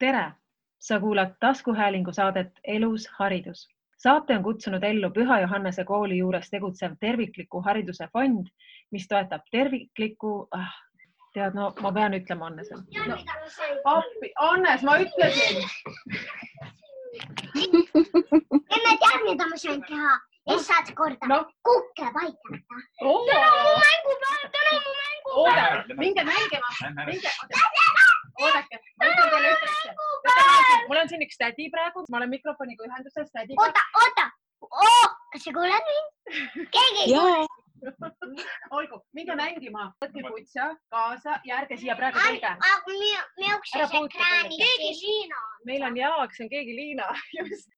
tere, sa kuulad taskuhäälingu saadet Elus haridus. saate on kutsunud ellu Püha Johannese kooli juures tegutsev tervikliku hariduse fond, mis toetab terviklikku ah,, tead, no ma pean ütlema, Annes no,. appi, Annes, ma ütlesin. emme tead, mida ma sain teha? esimest korda no. kukke paigata. Oh. täna on mu mängupäev, täna on mu mängupäev. minge mängima, minge. Oodake, ma ütlen teile ühte asja. mul on siin üks tädi praegu, ma olen mikrofoniga ühenduses tädiga. oota, oota oh,, kas sa kuuled mind? keegi ei kuule. olgu, minge mängima, võtke kutsa kaasa ja ärge siia praegu tulge. aga minu, minuks Ära see ekraani. keegi siin on. meil on jaoks, on keegi Liina just.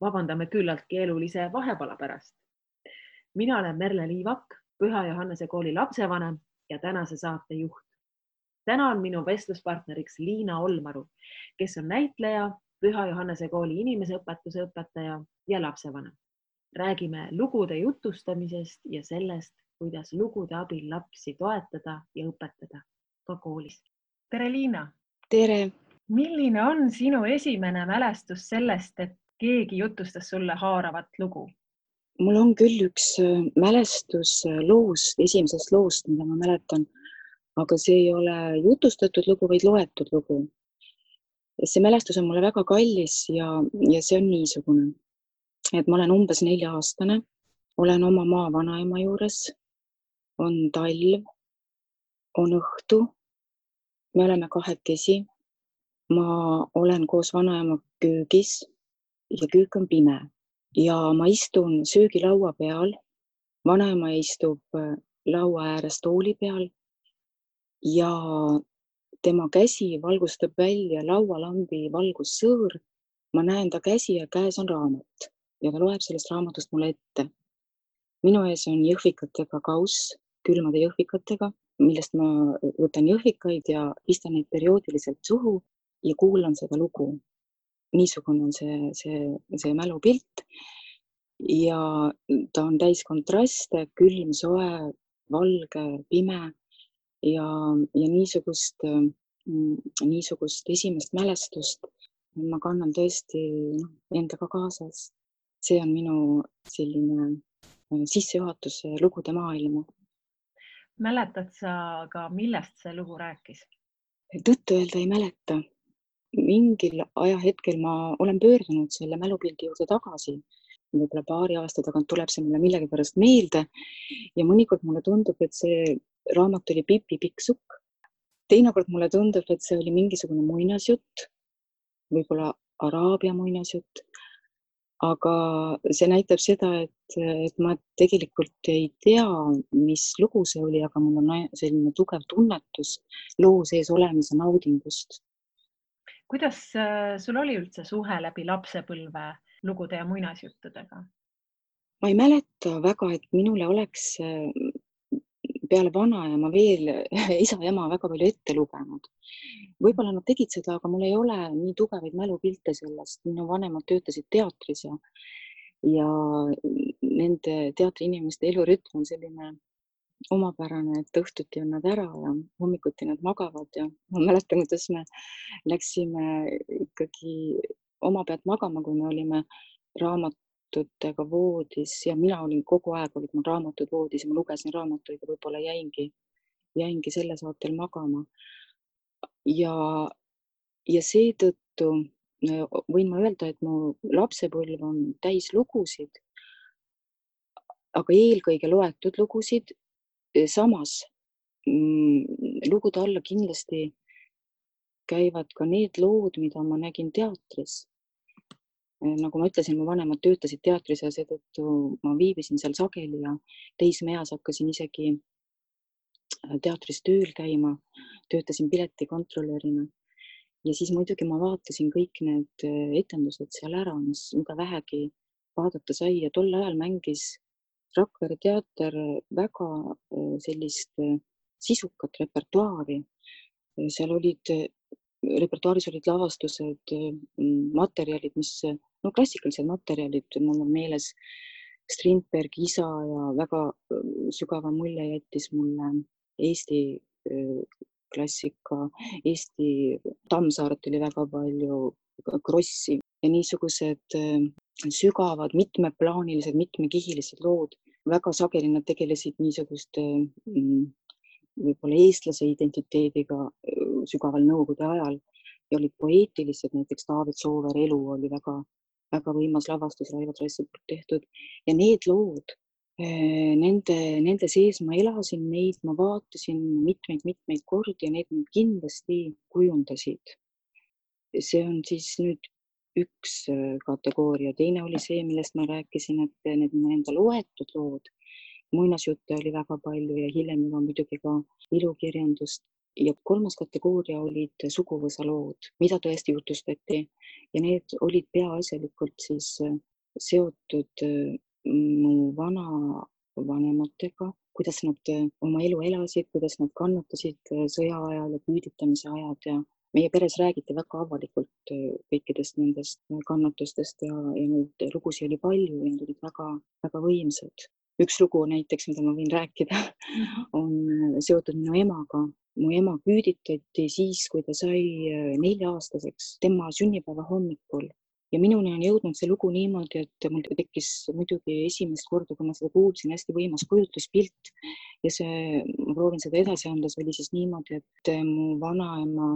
Vabandame küllaltki elulise vahepala pärast. mina olen Merle Liivak, Püha Johannese kooli lapsevanem ja tänase saate juht. täna on minu vestluspartneriks Liina Olmaru, kes on näitleja, Püha Johannese kooli inimeseõpetuse õpetaja ja lapsevanem. räägime lugude jutustamisest ja sellest, kuidas lugude abil lapsi toetada ja õpetada ka koolis. tere, Liina! tere, milline on sinu esimene mälestus sellest, et keegi jutustas sulle haaravat lugu? mul on küll üks äh, mälestus äh, loost, esimesest loost, mida ma mäletan, aga see ei ole jutustatud lugu, vaid loetud lugu. see mälestus on mulle väga kallis ja, ja see on niisugune, et ma olen umbes nelja-aastane, olen oma maavanaema juures, on talv, on õhtu, me oleme kahekesi. ma olen koos vanaema köögis ja köök on pime ja ma istun söögilaua peal. vanaema istub äh, laua ääres tooli peal ja tema käsi valgustab välja laualambi valgussõõr. ma näen ta käsi ja käes on raamat ja ta loeb sellest raamatust mulle ette. minu ees on jõhvikatega kauss, külmade jõhvikatega, millest ma võtan jõhvikaid ja pistan neid perioodiliselt suhu ja kuulan seda lugu niisugune on see, see, see mälupilt. ja ta on täis kontraste, külm, soe, valge, pime ja, ja niisugust, niisugust esimest mälestust ma kannan tõesti noh, endaga kaasas. see on minu selline sissejuhatus lugude maailma. mäletad sa ka, millest see lugu rääkis? tõtt öelda ei mäleta mingil ajahetkel ma olen pöördunud selle mälupildi juurde tagasi. võib-olla paari aasta tagant tuleb see mulle millegipärast meelde ja mõnikord mulle tundub, et see raamat oli Pipi Pikksukk. teinekord mulle tundub, et see oli mingisugune muinasjutt, võib-olla araabia muinasjutt. aga see näitab seda, et, et ma tegelikult ei tea, mis lugu see oli, aga mul on selline tugev tunnetus loo sees olemise naudingust kuidas sul oli üldse suhe läbi lapsepõlve lugude ja muinasjuttudega? ma ei mäleta väga, et minule oleks peale vanaema veel isa ja ema väga palju ette lugenud. võib-olla nad tegid seda, aga mul ei ole nii tugevaid mälupilte sellest. minu vanemad töötasid teatris ja, ja nende teatriinimeste elurütm on selline omapärane, et õhtuti on nad ära ja hommikuti nad magavad ja ma mäletan, kuidas me läksime ikkagi oma pealt magama, kui me olime raamatutega voodis ja mina olin kogu aeg, olid mul raamatud voodis ja ma lugesin raamatuid ja võib-olla jäingi, jäingi selle saatel magama. ja, ja seetõttu võin ma öelda, et mu lapsepõlv on täis lugusid, aga eelkõige loetud lugusid samas mm, lugude alla kindlasti käivad ka need lood, mida ma nägin teatris. nagu ma ütlesin, mu vanemad töötasid teatris ja seetõttu ma viibisin seal sageli ja teismeeas hakkasin isegi teatris tööl käima, töötasin piletikontrolörina. ja siis muidugi ma vaatasin kõik need etendused seal ära, mis, mida vähegi vaadata sai ja tol ajal mängis Rakvere teater väga sellist sisukat repertuaari. seal olid, repertuaaris olid lavastused, materjalid, mis, no klassikalised materjalid, mul on meeles Strindbergi isa ja väga sügava mulje jättis mulle Eesti klassika, Eesti Tammsaart oli väga palju, Krossi ja niisugused sügavad, mitmeplaanilised, mitmekihilised lood. väga sageli nad tegelesid niisuguste mm, võib-olla eestlase identiteediga sügaval nõukogude ajal ja olid poeetilised, näiteks David Soover Elu oli väga, väga võimas lavastus Raivo Trassi poolt tehtud ja need lood, nende, nende sees ma elasin, neid ma vaatasin mitmeid-mitmeid kordi ja need mind kindlasti kujundasid. see on siis nüüd üks kategooria, teine oli see, millest ma rääkisin, et need minu enda loetud lood, muinasjutte oli väga palju ja hiljem juba muidugi ka ilukirjandust. Ja kolmas kategooria olid suguvõsalood, mida tõesti jutustati. Ja need olid peaasjalikult siis äh, seotud äh, mu vanavanematega, kuidas nad äh, oma elu elasid, kuidas nad kannatasid sõja ajal ja küüditamise ajad ja meie peres räägiti väga avalikult kõikidest nendest kannatustest ja, ja neid lugusid oli palju ja need olid väga-väga võimsad. üks lugu näiteks, mida ma võin rääkida, on seotud minu emaga, mu ema küüditati siis, kui ta sai äh, nelja-aastaseks, tema sünnipäeva hommikul. Ja minuni on jõudnud see lugu niimoodi, et mul tekkis muidugi esimest korda, kui ma seda kuulsin, hästi võimas kujutluspilt. Ja see, ma proovin seda edasi anda, see oli siis niimoodi, et äh, mu vanaema,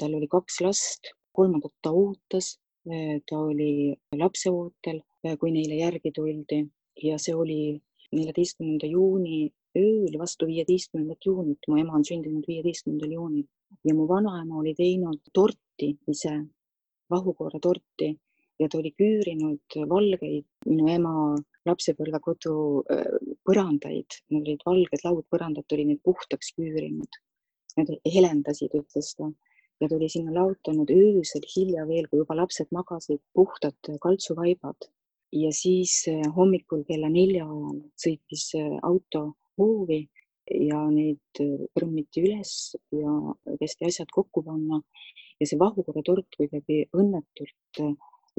tal oli kaks last, kolmandat ta ootas, äh, ta oli lapseootel, kui neile järgi tuldi. Ja see oli neljateistkümnenda juuni ööl vastu viieteistkümnendat juunit, mu ema on sündinud viieteistkümnendal juunil. Ja mu vanaema oli teinud torti ise, vahukoora torti. Ja ta oli küürinud valgeid minu ema lapsepõlvekodu põrandaid, need olid valged laudpõrandad, ta oli need puhtaks küürinud. Need helendasid, ütles ta ja ta oli sinna laotanud öösel hilja veel, kui juba lapsed magasid, puhtad kaltsuvaibad ja siis hommikul kella nelja ajal sõitis auto hoovi ja neid kõrmiti üles ja kästi asjad kokku panna ja see Vahukõve tort kuidagi õnnetult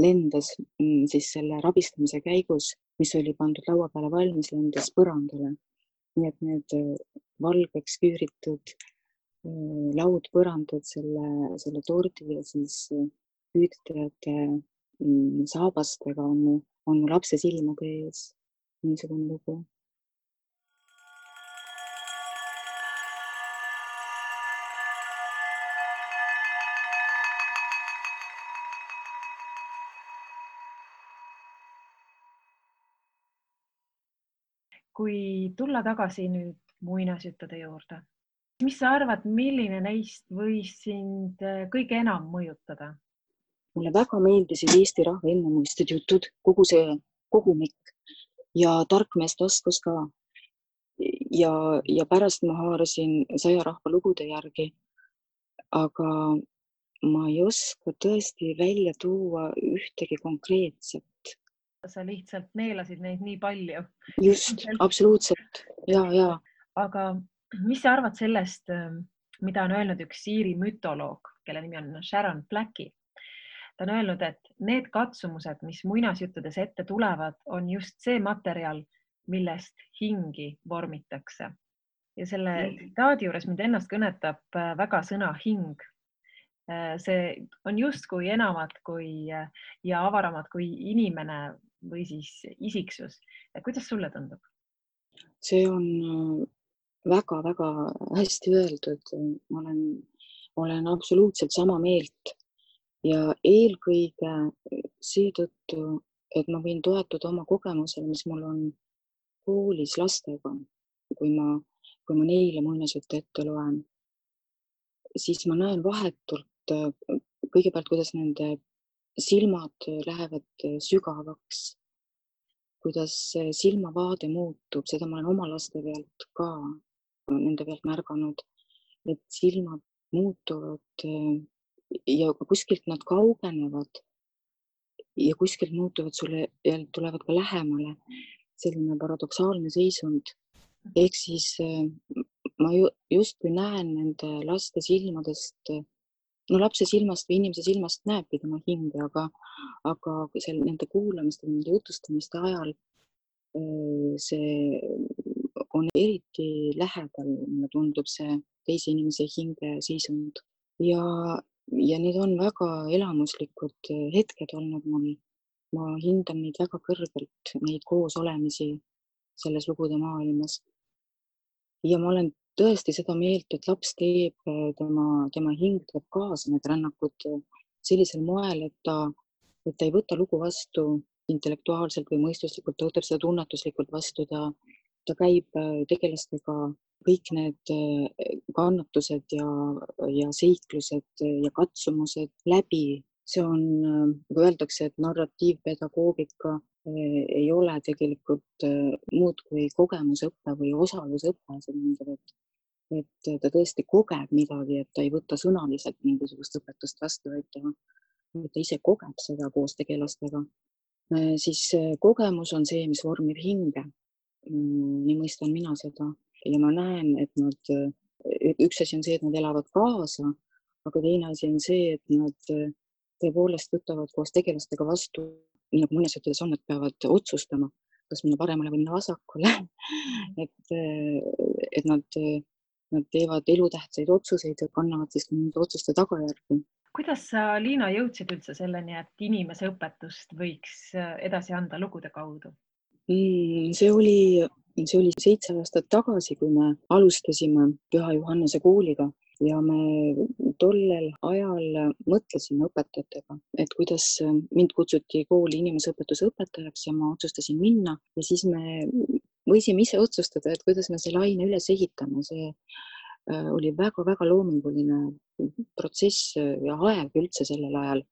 lendas mm, siis selle rabistamise käigus, mis oli pandud laua peale valmis, lendas põrandale. nii et need valgeks küüritud laudpõrandad selle, selle tordi ja siis küüditajate mm, saabastega on on lapse silmade ees. niisugune lugu kui tulla tagasi nüüd muinasjuttude juurde, mis sa arvad, milline neist võis sind äh, kõige enam mõjutada? mulle väga meeldisid Eesti rahva ennemuistsed jutud, kogu see kogumik ja tarkmeeste oskus ka. ja, ja pärast ma haarasin saja rahva lugude järgi. aga ma ei oska tõesti välja tuua ühtegi konkreetset sa lihtsalt neelasid neid nii palju. just, absoluutselt ja, ja. aga mis sa arvad sellest, ähm, mida on öelnud üks Iiri mütoloog, kelle nimi on Sharon Blacki? ta on öelnud, et need katsumused, mis muinasjuttudes ette tulevad, on just see materjal, millest hingi vormitakse. ja selle mm. tsitaadi juures mind ennast kõnetab äh, väga sõna hing äh, see on justkui enamat kui ja avaramad kui inimene või siis isiksus. kuidas sulle tundub? see on väga-väga hästi öeldud, ma olen, olen absoluutselt sama meelt. Ja eelkõige seetõttu, et ma võin toetuda oma kogemusele, mis mul on koolis lastega, kui ma, kui ma neile muinasjutte ette loen, siis ma näen vahetult kõigepealt, kuidas nende silmad lähevad sügavaks, kuidas silmavaade muutub, seda ma olen oma laste pealt ka nende pealt märganud, et silmad muutuvad ja kuskilt nad kaugenevad ja kuskilt muutuvad sulle tulevad ka lähemale. selline paradoksaalne seisund. ehk siis ma justkui näen nende laste silmadest no lapse silmast või inimese silmast näebki tema hinge, aga, aga seal nende kuulamiste, nende jutustamiste ajal see on eriti lähedal, mulle tundub see teise inimese hingeseisund ja, ja need on väga elamuslikud hetked olnud mul. ma hindan neid väga kõrgelt, neid koosolemisi selles lugude maailmas. ja ma olen tõesti seda meelt, et laps teeb, tema, tema hing tuleb kaasa need rännakud sellisel moel, et ta, et ta ei võta lugu vastu intellektuaalselt või mõistuslikult, ta võtab seda tunnetuslikult vastu, ta, ta käib äh, tegelastega kõik need äh, kannatused ja, ja seiklused ja katsumused läbi. see on, äh, nagu öeldakse, et narratiivpedagoogika ei ole tegelikult muud kui kogemusõpe või osalusõpe, see tähendab, et et ta tõesti kogeb midagi, et ta ei võta sõnaliselt mingisugust õpetust vastu, vaid ta, ta ise kogeb seda koos tegelastega. siis kogemus on see, mis vormib hinge nii mõistan mina seda. Ja ma näen, et nad, üks asi on see, et nad elavad kaasa, aga teine asi on see, et nad tõepoolest võtavad koos tegelastega vastu, nii nagu mõnes ütles on, et peavad otsustama, kas minna paremale või minna vasakule. Et, et nad, nad teevad elutähtsaid otsuseid ja kannavad siis nende otsuste tagajärgi. Kuidas sa, Liina, jõudsid üldse selleni, et inimese õpetust võiks edasi anda lugude kaudu? Mm, see oli, see oli seitse aastat tagasi, kui me alustasime Püha Johannese kooliga ja me tollel ajal mõtlesime õpetajatega, et kuidas mind kutsuti kooli inimeseõpetuse õpetajaks ja ma otsustasin minna ja siis me võisime ise otsustada, et kuidas me selle aine üles ehitame, see äh, oli väga-väga loominguline protsess ja aeg üldse sellel ajal.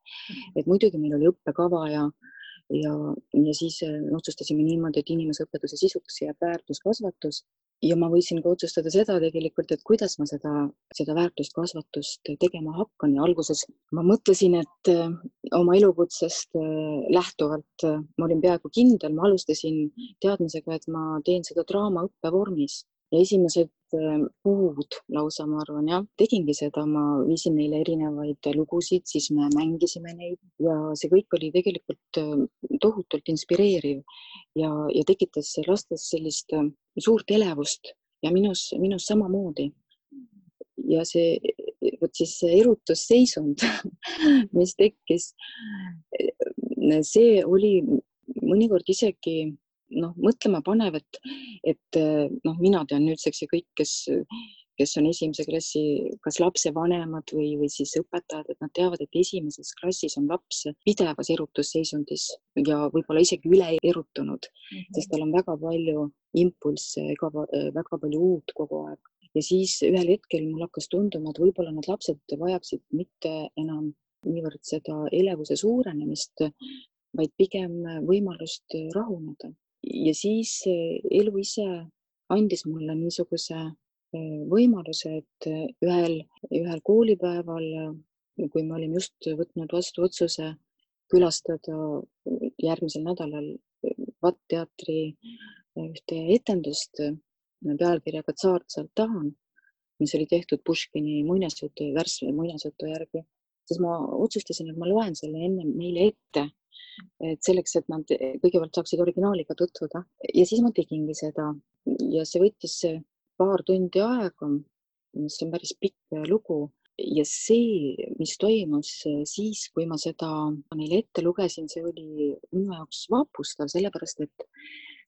et muidugi meil oli õppekava ja ja, ja siis äh, otsustasime niimoodi, et inimeseõpetuse sisuks jääb väärtuskasvatus. Ja ma võisin ka otsustada seda tegelikult, et kuidas ma seda, seda väärtuskasvatust tegema hakkan. Ja alguses ma mõtlesin, et äh, oma elukutsest äh, lähtuvalt ma olin peaaegu kindel, ma alustasin teadmisega, et ma teen seda draamaõppe vormis esimesed äh, kuud lausa, ma arvan, jah, tegingi seda, ma viisin neile erinevaid lugusid, siis me mängisime neid ja see kõik oli tegelikult äh, tohutult inspireeriv ja, ja tekitas lastes sellist äh, suurt elevust ja minus, minus samamoodi. ja see, vot siis see erutusseisund, mis tekkis, see oli mõnikord isegi noh, mõtlema panev, et, et noh, mina tean nüüdseks ja kõik, kes, kes on esimese klassi, kas lapsevanemad või, või siis õpetajad, et nad teavad, et esimeses klassis on laps pidevas erutusseisundis ja võib-olla isegi üle erutunud mm, -hmm. sest tal on väga palju impulsse, väga palju uut kogu aeg. ja siis ühel hetkel mul hakkas tunduma, et võib-olla need lapsed vajaksid mitte enam niivõrd seda elevuse suurenemist, vaid pigem võimalust rahuneda ja siis elu ise andis mulle niisuguse eh, võimaluse, et eh, ühel, ühel koolipäeval, kui me olime just võtnud vastu otsuse külastada järgmisel nädalal Vatt teatri ühte etendust pealkirjaga Tsaart sealt tahan, mis oli tehtud Puškini muinasjutu, värske muinasjutu järgi, siis ma otsustasin, et ma loen selle ennem neile ette et selleks, et nad kõigepealt saaksid originaaliga tutvuda. Ja siis ma tegingi seda. Ja see võttis paar tundi aega, mis on päris pikk lugu. Ja see, mis toimus siis, kui ma seda neile ette lugesin, see oli minu jaoks vapustav, sellepärast et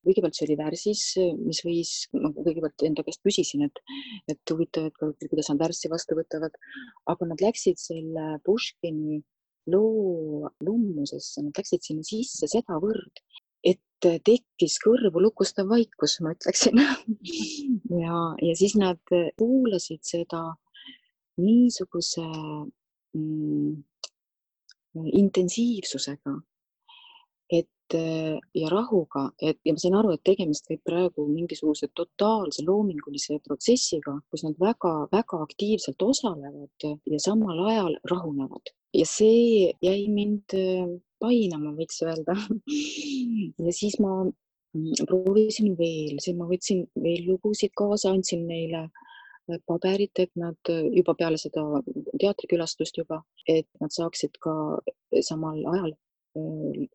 kõigepealt see oli värsis, mis võis, ma kõigepealt enda käest küsisin, et, et huvitav, et kuidas nad värssi vastu võtavad, aga nad läksid selle Puškini loo lummusesse, nad läksid sinna sisse sedavõrd, et tekkis kõrvu lukustav vaikus, ma ütleksin. Ja, ja siis nad kuulasid seda niisuguse mm, intensiivsusega, ja rahuga, et ja ma sain aru, et tegemist käib praegu mingisuguse totaalse loomingulise protsessiga, kus nad väga-väga aktiivselt osalevad ja samal ajal rahunevad. Ja see jäi mind äh, painama, võiks öelda. Ja siis ma mm, proovisin veel, siis ma võtsin veel lugusid kaasa, andsin neile äh, paberit, et nad äh, juba peale seda teatrikülastust juba, et nad saaksid ka samal ajal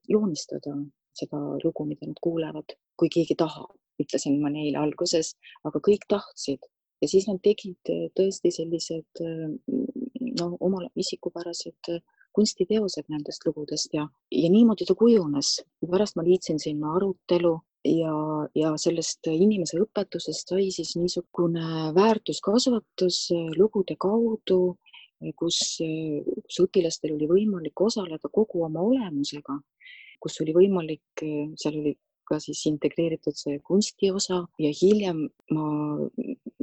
joonistada seda lugu, mida nad kuulevad, kui keegi tahab, ütlesin ma neile alguses, aga kõik tahtsid ja siis nad tegid äh, tõesti sellised noh, oma isikupärased kunstiteosed nendest lugudest ja, ja niimoodi ta kujunes. pärast ma liitsin sinna arutelu ja, ja sellest inimese õpetusest sai siis niisugune väärtuskasvatus lugude kaudu, kus, kus õpilastel oli võimalik osaleda kogu oma olemusega, kus oli võimalik, seal oli ka siis integreeritud see kunsti osa ja hiljem ma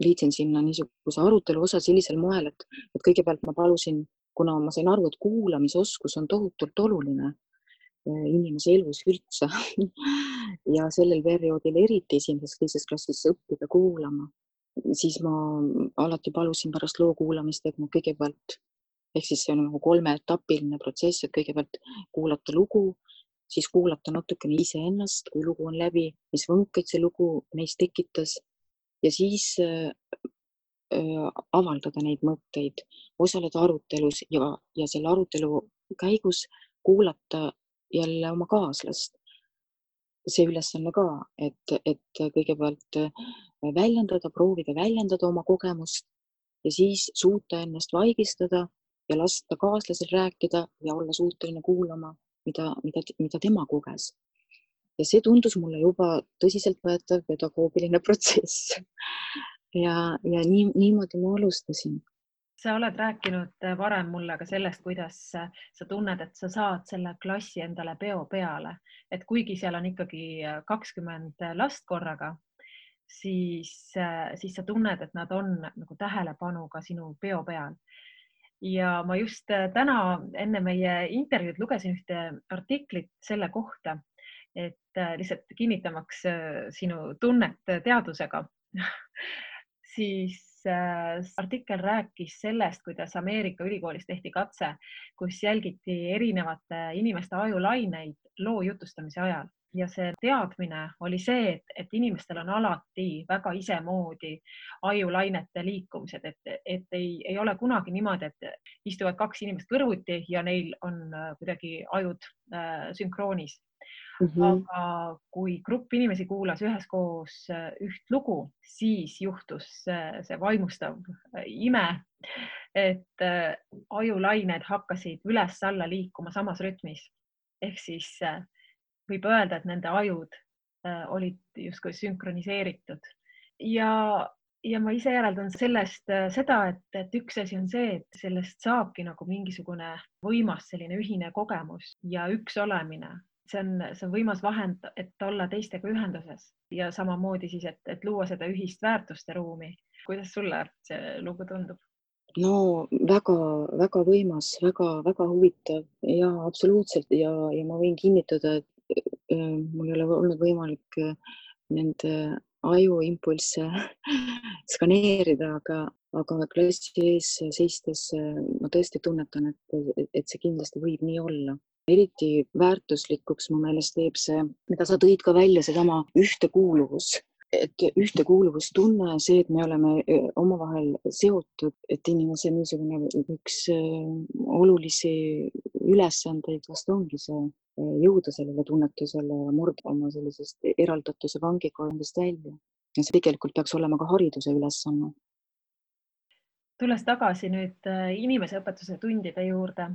liitsin sinna niisuguse arutelu osa sellisel moel, et, et kõigepealt ma palusin, kuna ma sain aru, et kuulamisoskus on tohutult oluline eh, inimese elus üldse ja sellel perioodil eriti esimeses-teises klassis õppida kuulama, siis ma alati palusin pärast loo kuulamist, et ma kõigepealt ehk siis see on nagu kolmeetapiline protsess, et kõigepealt kuulata lugu, siis kuulata natukene iseennast, kui lugu on läbi, mis võnkeid see lugu neis tekitas ja siis äh, äh, avaldada neid mõtteid, osaleda arutelus ja, ja selle arutelu käigus kuulata jälle oma kaaslast. See ülesanne ka, et, et kõigepealt äh, väljendada, proovida väljendada oma kogemust ja siis suuta ennast vaigistada ja lasta kaaslasel rääkida ja olla suuteline kuulama, mida, mida, mida tema koges ja see tundus mulle juba tõsiseltvõetav pedagoogiline protsess. ja, ja nii, niimoodi ma alustasin. Sa oled rääkinud varem mulle ka sellest, kuidas sa tunned, et sa saad selle klassi endale peo peale, et kuigi seal on ikkagi kakskümmend last korraga, siis, siis sa tunned, et nad on nagu tähelepanuga sinu peo peal. Ja ma just täna enne meie intervjuud lugesin ühte artiklit selle kohta, et äh, lihtsalt kinnitamaks äh, sinu tunnet teadusega. Siis äh, artikkel rääkis sellest, kuidas Ameerika ülikoolis tehti katse, kus jälgiti erinevate inimeste ajulaineid loo jutustamise ajal. Ja see teadmine oli see, et, et inimestel on alati väga isemoodi ajulainete liikumised, et, et ei, ei ole kunagi niimoodi, et istuvad kaks inimest kõrvuti ja neil on kuidagi ajud äh, sünkroonis Mm -hmm. aga kui grupp inimesi kuulas üheskoos äh, üht lugu, siis juhtus see vaimustav äh, ime, et äh, ajulained hakkasid üles-alla liikuma samas rütmis. ehk siis võib öelda, et nende ajud olid justkui sünkroniseeritud ja, ja ma ise järeldan sellest seda, et, et üks asi on see, et sellest saabki nagu mingisugune võimas selline ühine kogemus ja üks olemine see on, see on võimas vahend, et olla teistega ühenduses ja samamoodi siis, et, et luua seda ühist väärtuste ruumi. kuidas sulle see lugu tundub? no väga-väga võimas väga,, väga-väga huvitav ja absoluutselt ja, ja ma võin kinnitada, et äh, mul ei ole olnud võimalik äh, nende ajuimpulsse skaneerida, aga, aga klassi ees seistes äh, ma tõesti tunnetan, et, et see kindlasti võib nii olla eriti väärtuslikuks mu meelest teeb see, mida sa tõid ka välja, seesama ühtekuuluvus, et ühtekuuluvustunne, see, et me oleme omavahel seotud, et inimese niisugune üks olulisi ülesandeid vast ongi see jõuda sellele tunnetusele ja murda oma sellisest eraldatuse vangikondist välja. ja see tegelikult peaks olema ka hariduse ülesanne tulles tagasi nüüd inimeseõpetuse tundide juurde,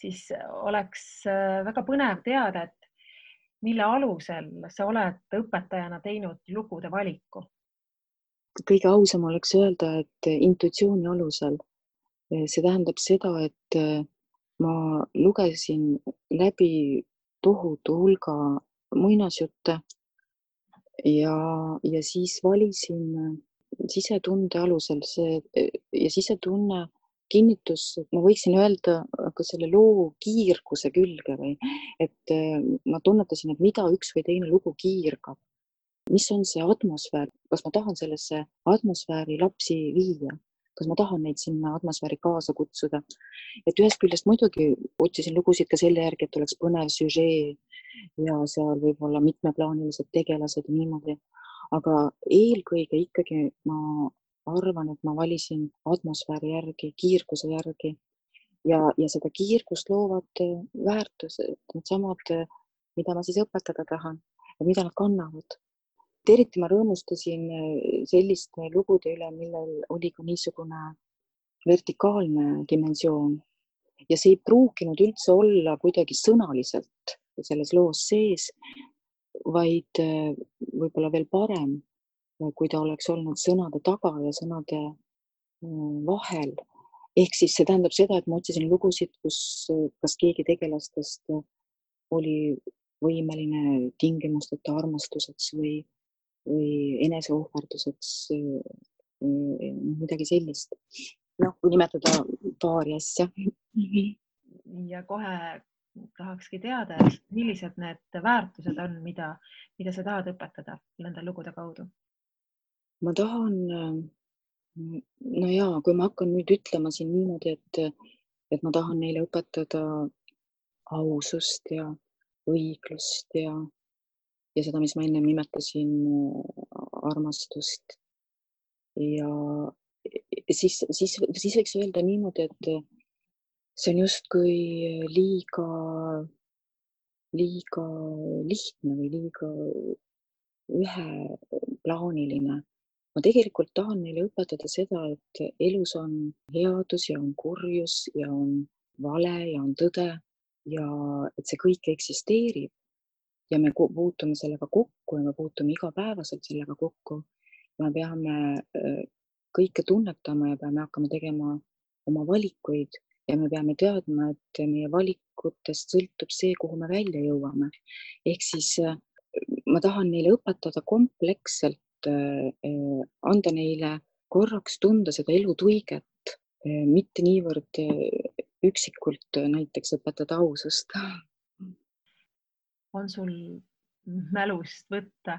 siis oleks äh, väga põnev teada, et mille alusel sa oled õpetajana teinud lugude valiku? kõige ausam oleks öelda, et intuitsiooni alusel. see tähendab seda, et äh, ma lugesin läbi tohutu hulga muinasjutte ja, ja siis valisin sisetunde alusel see ja sisetunne kinnitus, ma võiksin öelda ka selle loo kiirguse külge või et äh, ma tunnetasin, et mida üks või teine lugu kiirgab. mis on see atmosfäär, kas ma tahan sellesse atmosfääri lapsi viia, kas ma tahan neid sinna atmosfääri kaasa kutsuda. et ühest küljest muidugi otsisin lugusid ka selle järgi, et oleks põnev süžee ja seal võib-olla mitmeplaanilised tegelased ja niimoodi. Aga eelkõige ikkagi ma arvan, et ma valisin atmosfääri järgi, kiirguse järgi. Ja, ja seda kiirgust loovad äh, väärtused, needsamad äh, mida ma siis õpetada tahan ja mida nad kannavad. eriti ma rõõmustasin äh, selliste lugude üle, millel oli ka niisugune vertikaalne dimensioon. Ja see ei pruukinud üldse olla kuidagi sõnaliselt selles loos sees, vaid äh, võib-olla veel parem, kui ta oleks olnud sõnade taga ja sõnade vahel ehk siis see tähendab seda, et ma otsisin lugusid, kus kas keegi tegelastest oli võimeline tingimusteta armastuseks või, või eneseohverduseks, midagi sellist. noh, kui nimetada paari asja. ja kohe tahakski teada, millised need väärtused on, mida, mida sa tahad õpetada nende lugude kaudu? ma tahan no ja kui ma hakkan nüüd ütlema siin niimoodi, et, et ma tahan neile õpetada ausust ja õiglust ja, ja seda, mis ma ennem nimetasin, armastust. ja siis, siis, siis võiks öelda niimoodi, et see on justkui liiga, liiga lihtne või liiga üheplaaniline. Ma tegelikult tahan neile õpetada seda, et elus on headus ja on kurjus ja on vale ja on tõde ja et see kõik eksisteerib. Ja me puutume sellega kokku ja me puutume igapäevaselt sellega kokku. me peame äh, kõike tunnetama ja peame hakkama tegema oma valikuid ja me peame teadma, et meie valikutest sõltub see, kuhu me välja jõuame. ehk siis äh, ma tahan neile õpetada kompleksselt Äh, äh, anda neile korraks tunda seda elutuiget, mitte niivõrd üksikult näiteks õpetada ausust. on sul mälust võtta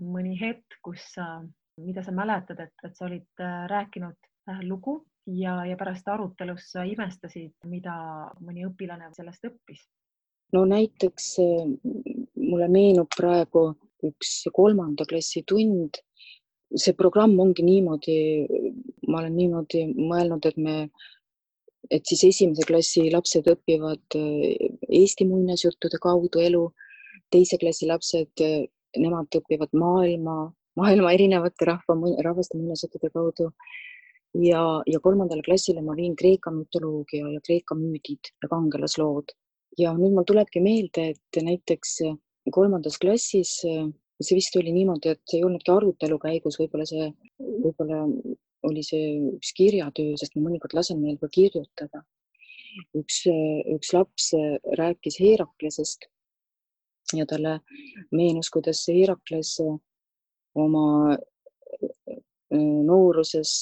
mõni hetk, kus sa, mida sa mäletad, et, et sa olid rääkinud lugu ja, ja pärast arutelus sa imestasid, mida mõni õpilane sellest õppis? no näiteks mulle meenub praegu üks kolmanda klassi tund. see programm ongi niimoodi, ma olen niimoodi mõelnud, et me, et siis esimese klassi lapsed õpivad eh, Eesti muinasjuttude kaudu elu, teise klassi lapsed, eh, nemad õpivad maailma, maailma erinevate rahva, rahvaste muinasjuttude kaudu ja, ja kolmandale klassile ma viin Kreeka mütoloogia ja Kreeka müüdid ja kangelaslood ja nüüd mul tulebki meelde, et näiteks kolmandas klassis, äh, see vist oli niimoodi, et see ei olnudki arutelu käigus, võib-olla see, võib-olla oli see üks kirjatöö, sest ma mõnikord lasen neil ka kirjutada. üks, üks laps rääkis Heraklesest ja talle meenus, kuidas Herakles oma äh, nooruses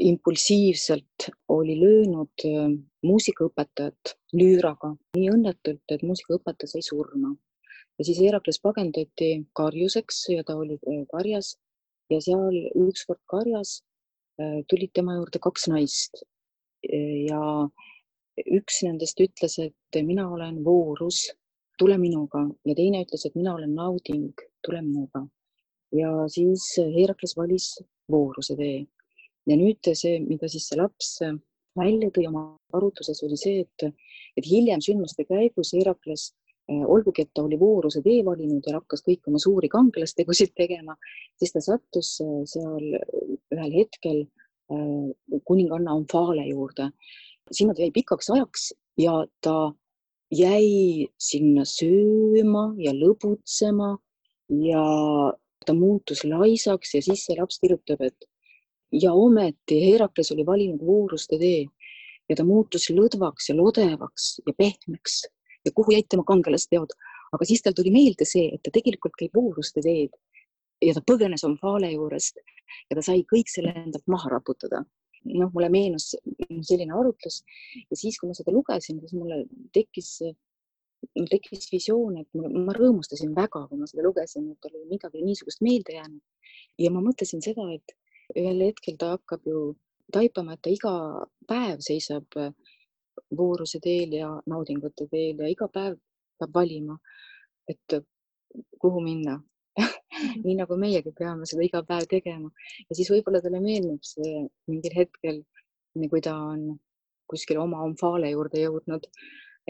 impulsiivselt oli löönud äh, muusikaõpetajat lüüraga nii õnnetult, et muusikaõpetaja sai surma ja siis Herakles pagendati karjuseks ja ta oli äh, karjas ja seal ükskord karjas äh, tulid tema juurde kaks naist. ja üks nendest ütles, et mina olen voorus, tule minuga ja teine ütles, et mina olen nauding, tule minuga. ja siis Herakles valis vooruse tee. Ja nüüd see, mida siis see laps välja tõi oma arutluses, oli see, et, et hiljem sündmuste käigus Herakles Äh, olgugi, et ta oli vooruse tee valinud ja hakkas kõik oma suuri kangelastegusid tegema, siis ta sattus äh, seal ühel hetkel äh, kuninganna Omphale juurde. sinna ta jäi pikaks ajaks ja ta jäi sinna sööma ja lõbutsema ja ta muutus laisaks ja siis see laps kirjutab, et ja ometi Herakles oli valinud vooruste tee ja ta muutus lõdvaks ja lodevaks ja pehmeks ja kuhu jäid tema kangelasteod. aga siis tal tuli meelde see, et ta tegelikult käib vooruste teed ja ta põgenes Omphale juurest ja ta sai kõik selle endalt maha raputada. noh, mulle meenus selline arutlus ja siis, kui ma seda lugesin, siis mulle tekkis, tekkis visioon, et mulle, ma rõõmustasin väga, kui ma seda lugesin, et oli midagi niisugust meelde jäänud. ja ma mõtlesin seda, et ühel hetkel ta hakkab ju taipama, et ta iga päev seisab vooruse teel ja naudingute teel ja iga päev peab valima, et kuhu minna nii nagu meiegi peame seda iga päev tegema ja siis võib-olla talle meenub see mingil hetkel, kui ta on kuskil oma omfaale juurde jõudnud,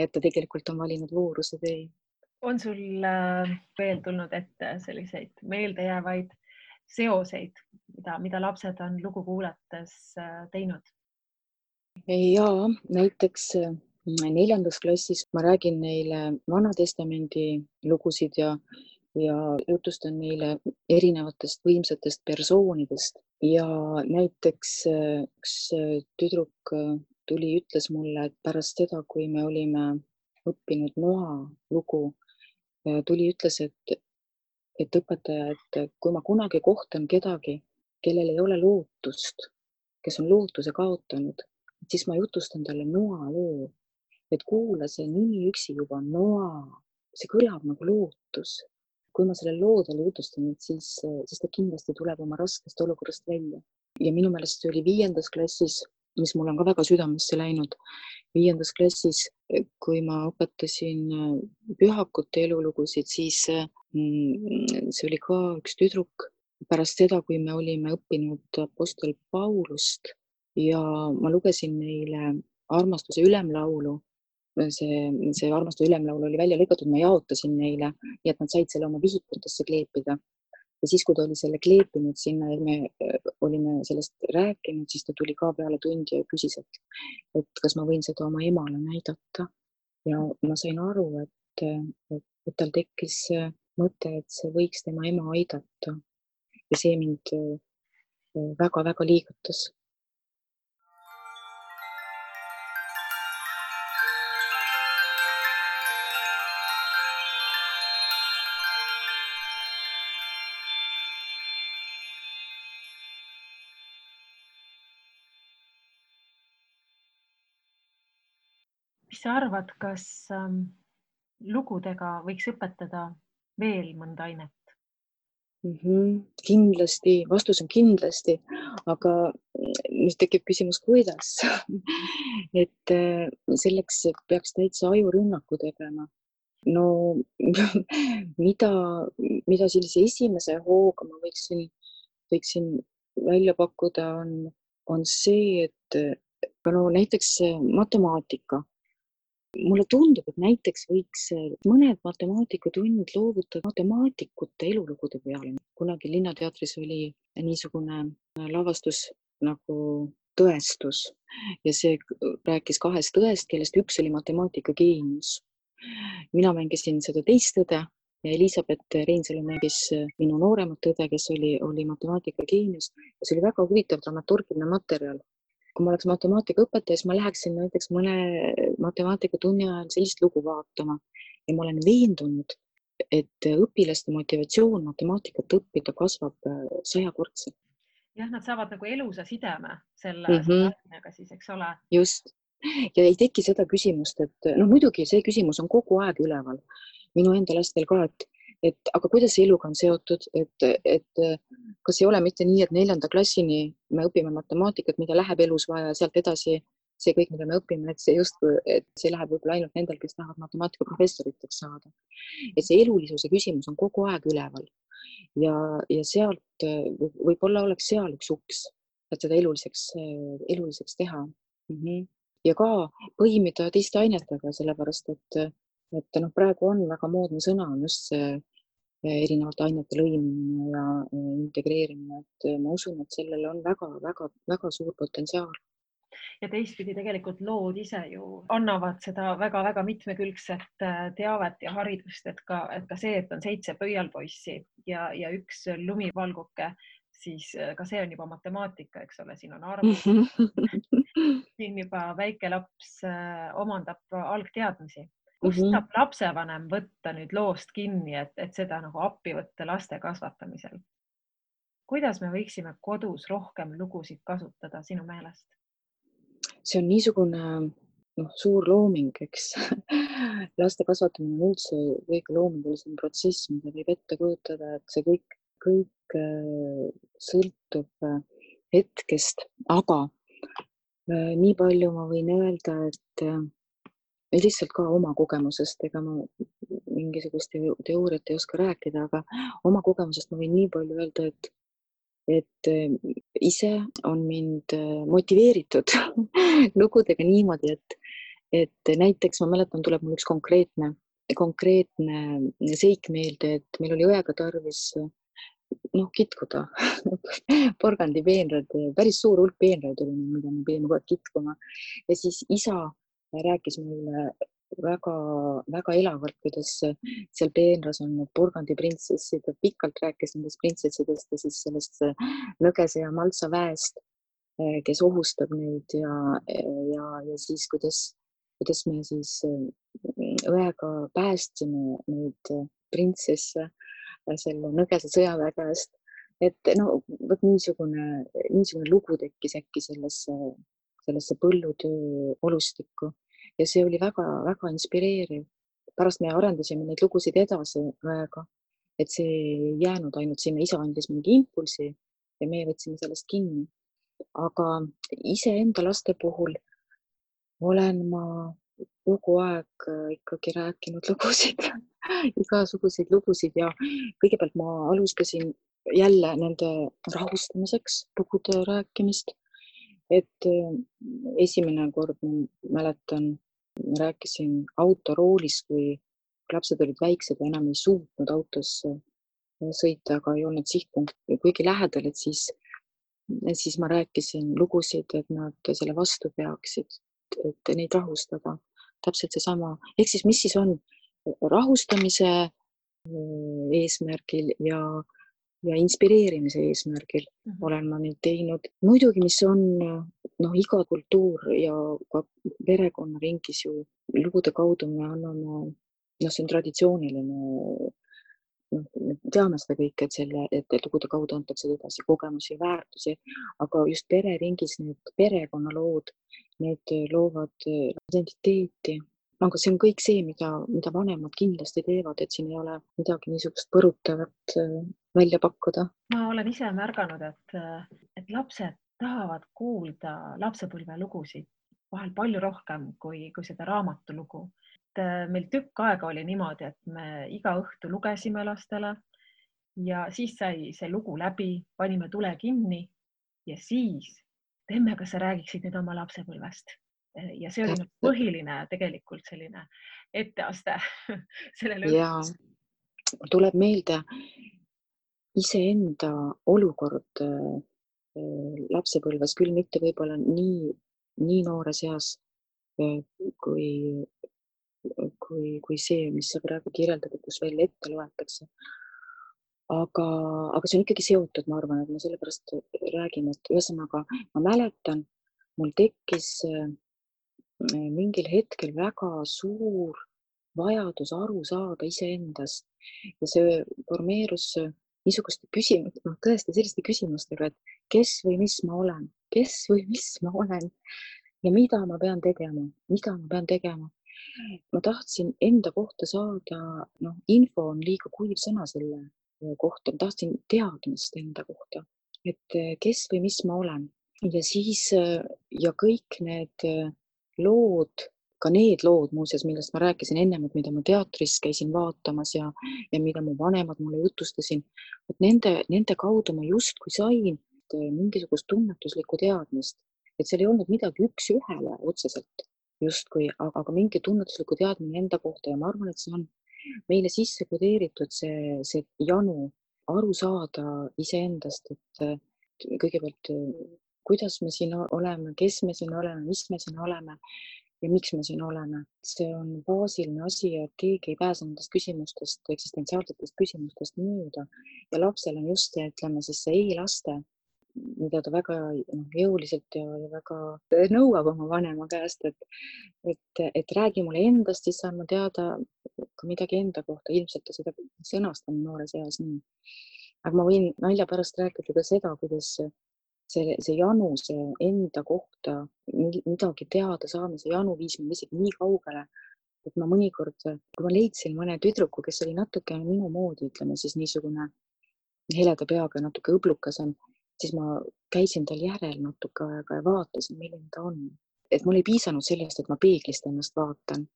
et ta tegelikult on valinud vooruse tee. on sul äh, veel tulnud ette selliseid meeldejäävaid seoseid, mida, mida lapsed on lugu kuulates äh, teinud? ja näiteks äh, neljandas klassis ma räägin neile Vana-testamendi lugusid ja, ja jutustan neile erinevatest võimsatest persoonidest ja näiteks üks tüdruk tuli, ütles mulle, et pärast seda, kui me olime õppinud Noa lugu, tuli, ütles, et, et õpetaja, et kui ma kunagi kohtan kedagi, kellel ei ole lootust, kes on lootuse kaotanud, siis ma jutustan talle Noa loo. et kuula, see nimi üksi juba Noa, see kõlab nagu lootus. kui ma selle loo talle jutustan, et siis, siis ta kindlasti tuleb oma raskest olukorrast välja. ja minu meelest see oli viiendas klassis, mis mul on ka väga südamesse läinud viiendas klassis, kui ma õpetasin äh, pühakute elulugusid, siis mm, see oli ka üks tüdruk pärast seda, kui me olime õppinud Apostel Paulust ja ma lugesin neile armastuse ülemlaulu. see, see armastuse ülemlaul oli välja lõigatud, ma jaotasin neile, nii et nad said selle oma vihikutesse kleepida ja siis, kui ta oli selle kleepinud sinna ja me äh, olime sellest rääkinud, siis ta tuli ka peale tundi ja küsis, et, et kas ma võin seda oma emale näidata. ja ma sain aru, et, et, et tal tekkis mõte, et see võiks tema ema aidata. ja see mind väga-väga äh, liigutas mis sa arvad, kas ähm, lugudega võiks õpetada veel mõnda ainet? Mm -hmm. kindlasti, vastus on kindlasti, aga nüüd tekib küsimus, kuidas et äh, selleks peaks täitsa ajurünnaku tegema. no mida, mida sellise esimese hooga ma võiksin, võiksin välja pakkuda, on, on see, et no näiteks matemaatika mulle tundub, et näiteks võiks äh, mõned matemaatikatunnid loovutada matemaatikute elulugude peale. kunagi Linnateatris oli niisugune äh, lavastus nagu Tõestus ja see rääkis kahest tõest, kellest üks oli matemaatika geenius. mina mängisin seda teist tõde ja Elizabeth Reinsalu mängis äh, minu nooremat õde, kes oli, oli matemaatika geenius ja see oli väga huvitav dramaturgiline materjal kui ma oleks matemaatikaõpetaja, siis ma läheksin näiteks mõne matemaatika tunni ajal sellist lugu vaatama ja ma olen veendunud, et õpilaste motivatsioon matemaatikat õppida kasvab äh, sajakordselt. jah, nad saavad nagu elusa sideme selle mm -hmm. ainega siis, eks ole. just ja ei teki seda küsimust, et noh, muidugi see küsimus on kogu aeg üleval minu enda lastel ka, et et aga kuidas see eluga on seotud, et, et kas ei ole mitte nii, et neljanda klassini me õpime matemaatikat, mida läheb elus vaja ja sealt edasi see kõik, mida me õpime, et see justkui, et see läheb võib-olla ainult nendel, kes tahavad matemaatikaprofessoriteks saada. et see elulisuse küsimus on kogu aeg üleval ja, ja sealt võib-olla oleks seal üks uks, et seda eluliseks, eluliseks teha mm. -hmm. ja ka põimida teiste ainetega, sellepärast et, et noh, praegu on väga moodne sõna on just see erinevate ainete lõimimine ja integreerimine, et ma usun, et sellel on väga-väga-väga suur potentsiaal. Ja teistpidi tegelikult lood ise ju annavad seda väga-väga mitmekülgset äh, teavet ja haridust, et ka, et ka see, et on seitse pöialpoissi ja, ja üks lumivalguke, siis äh, ka see on juba matemaatika, eks ole, siin on arvud siin juba väike laps äh, omandab algteadmisi kust mm -hmm. saab lapsevanem võtta nüüd loost kinni, et, et seda nagu appi võtta laste kasvatamisel? kuidas me võiksime kodus rohkem lugusid kasutada sinu meelest? see on niisugune noh, suur looming, eks laste kasvatamine on üldse kõige loomingulisem protsess, mida võib ette kujutada, et see kõik, kõik äh, sõltub äh, hetkest, aga äh, nii palju ma võin öelda, et lihtsalt ka oma kogemusest, ega ma mingisugust teooriat ei oska rääkida, aga oma kogemusest ma võin nii palju öelda, et, et eh, ise on mind eh, motiveeritud lugudega niimoodi, et, et näiteks ma mäletan, tuleb mul üks konkreetne konkreetne seik meelde, et meil oli õega tarvis noh, kitkuda porgandipeenrad, päris suur hulk peenraid oli, mida me pidime kogu aeg kitkuma. Ja siis isa rääkis meile väga-väga elavalt, kuidas seal peenras on need porgandiprintsessid, ta pikalt rääkis nendest printsessidest ja siis sellest Nõgese ja Maltsa väest, kes ohustab neid ja, ja, ja siis kuidas, kuidas me siis õega päästsime neid printsesse selle Nõgese sõjaväe käest. et no vot niisugune, niisugune lugu tekkis äkki sellesse, sellesse põllutöö olustikku ja see oli väga-väga inspireeriv. pärast me arendasime neid lugusid edasi väega, et see ei jäänud ainult sinna, isa andis mingi impulsi ja meie võtsime sellest kinni. aga iseenda laste puhul olen ma kogu aeg ikkagi rääkinud lugusid igasuguseid lugusid ja kõigepealt ma alustasin jälle nende rahustamiseks lugude rääkimist. Et äh, esimene kord ma mäletan, rääkisin autoroolis, kui lapsed olid väiksed ja enam ei suutnud autos äh, sõita, aga ei olnud sihtpunkt kuigi lähedal, et siis, siis ma rääkisin lugusid, et nad selle vastu peaksid, et neid rahustada. täpselt seesama, ehk siis mis siis on rahustamise eesmärgil ja, ja inspireerimise eesmärgil mm -hmm. olen ma neid teinud. muidugi, mis on noh, iga kultuur ja ka perekonnaringis ju lugude kaudu me anname, noh, see on traditsiooniline noh, me teame seda kõike, et selle, et lugude kaudu antakse edasi kogemusi ja väärtusi, aga just pereringis need perekonnalood, need loovad identiteeti aga see on kõik see, mida, mida vanemad kindlasti teevad, et siin ei ole midagi niisugust põrutavat äh, välja pakkuda. ma olen ise märganud, et, et lapsed tahavad kuulda lapsepõlvelugusid vahel palju rohkem kui, kui seda raamatulugu. et äh, meil tükk aega oli niimoodi, et me iga õhtu lugesime lastele ja siis sai see lugu läbi, panime tule kinni ja siis teeme, kas sa räägiksid nüüd oma lapsepõlvest ja see oli nagu põhiline tegelikult selline etteaste sellele. ja tuleb meelde iseenda olukord äh, lapsepõlves, küll mitte võib-olla nii, nii noores eas äh, kui, kui, kui see, mis sa praegu kirjeldad, kus veel ette loetakse. aga, aga see on ikkagi seotud, ma arvan, et me sellepärast räägime, et ühesõnaga ma mäletan, mul tekkis äh, mingil hetkel väga suur vajadus aru saada iseendast ja see formeerus niisuguste küsimus, noh tõesti selliste küsimustega, et kes või mis ma olen, kes või mis ma olen ja mida ma pean tegema, mida ma pean tegema. ma tahtsin enda kohta saada, noh, info on liiga kuiv sõna selle kohta, ma tahtsin teadmist enda kohta, et kes või mis ma olen ja siis ja kõik need lood, ka need lood muuseas, millest ma rääkisin ennem, et mida ma teatris käisin vaatamas ja, ja mida mu vanemad mulle jutustasin, et nende, nende kaudu ma justkui sain mingisugust tunnetuslikku teadmist, et seal ei olnud midagi üks-ühele otseselt justkui, aga mingi tunnetuslikku teadmine enda kohta ja ma arvan, et see on meile sisse kodeeritud see, see janu aru saada iseendast, et kõigepealt kuidas me siin oleme, kes me siin oleme, mis me siin oleme ja miks me siin oleme. see on baasiline asi, et keegi ei pääse nendest küsimustest, eksistentsiaalsetest küsimustest mööda ja lapsel on just see, ütleme siis see ei-laste, mida ta väga noh, jõuliselt ja, ja väga nõuab oma vanema käest, et, et, et räägi mulle endast, siis saan ma teada ka midagi enda kohta. ilmselt ta seda sõnastab noores eas nii. aga ma võin nalja pärast rääkida ka seda, kuidas see, see janu, see enda kohta midagi teada saamise janu viis mind isegi nii kaugele, et ma mõnikord, kui ma leidsin mõne tüdruku, kes oli natuke minu moodi, ütleme siis niisugune heleda peaga, natuke õblukasem, siis ma käisin tal järel natuke aega ja vaatasin, milline ta on. et mul ei piisanud sellest, et ma peeglist ennast vaatan.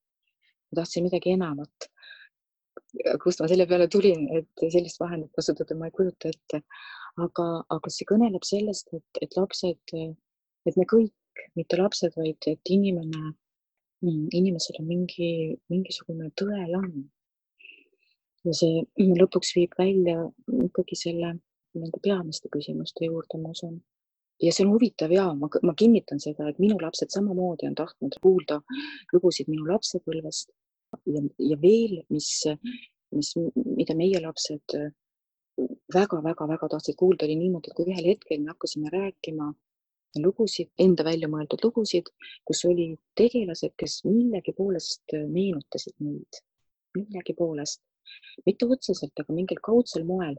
ma tahtsin midagi enamat. kust ma selle peale tulin, et sellist vahendit kasutada, ma ei kujuta ette aga, aga see kõneleb sellest, et, et lapsed, et me kõik, mitte lapsed, vaid et inimene mm, inimesel on mingi, mingisugune tõelamm. ja see lõpuks viib välja ikkagi selle nende peamiste küsimuste juurde, ma usun. ja see on huvitav ja ma, ma kinnitan seda, et minu lapsed samamoodi on tahtnud kuulda lugusid minu lapsepõlvest ja, ja veel, mis, mis, mida meie lapsed väga-väga-väga tahtsid kuulda, oli niimoodi, et kui ühel hetkel me hakkasime rääkima lugusid, enda välja mõeldud lugusid, kus oli tegelased, kes millegi poolest meenutasid meid, millegi poolest, mitte otseselt, aga mingil kaudsel moel.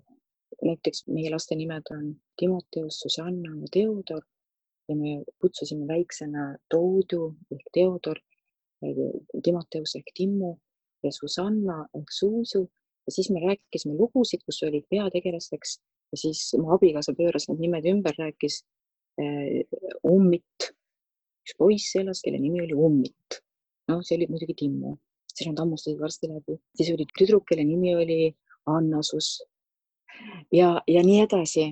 näiteks meie laste nimed on Timoteus, Susanna ja Theodor ja me kutsusime väiksena Toodu ehk Theodor, Timoteus ehk Timmu ja Susanna ehk Suusu ja siis me rääkisime lugusid, kus olid peategelasteks ja siis mu abikaasa pööras need nimed ümber, rääkis Äh, Ummit, üks poiss elas, kelle nimi oli Ummit. noh, see oli muidugi Timmu, siis nad hammustasid varsti läbi, siis oli tüdruk, kelle nimi oli Annasus. Ja, ja nii edasi.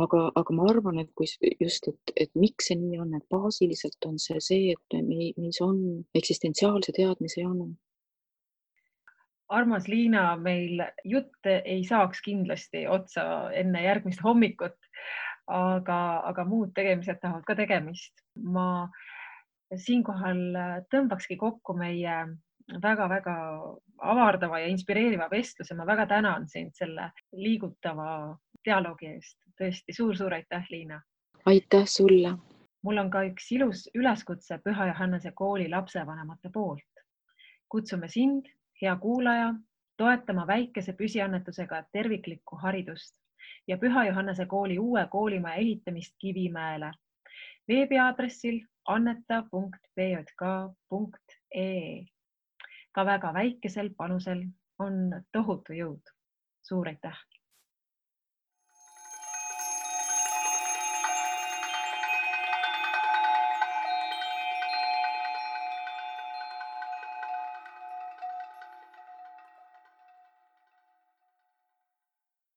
aga, aga ma arvan, et kui just, et, et miks see nii on, et baasiliselt on see see, et meis on eksistentsiaalse teadmise janu armas Liina, meil jutt ei saaks kindlasti otsa enne järgmist hommikut, aga, aga muud tegemised tahavad ka tegemist. ma siinkohal tõmbakski kokku meie väga-väga avardava ja inspireeriva vestluse. ma väga tänan sind selle liigutava dialoogi eest. tõesti suur-suur aitäh, Liina. aitäh sulle. mul on ka üks ilus üleskutse Püha Johannese kooli lapsevanemate poolt. kutsume sind, hea kuulaja, toetama väikese püsiannetusega terviklikku haridust ja Püha Johannese kooli uue koolimaja ehitamist Kivimäele veebiaadressil anneta.pjk.ee. ka väga väikesel panusel on tohutu jõud. suur aitäh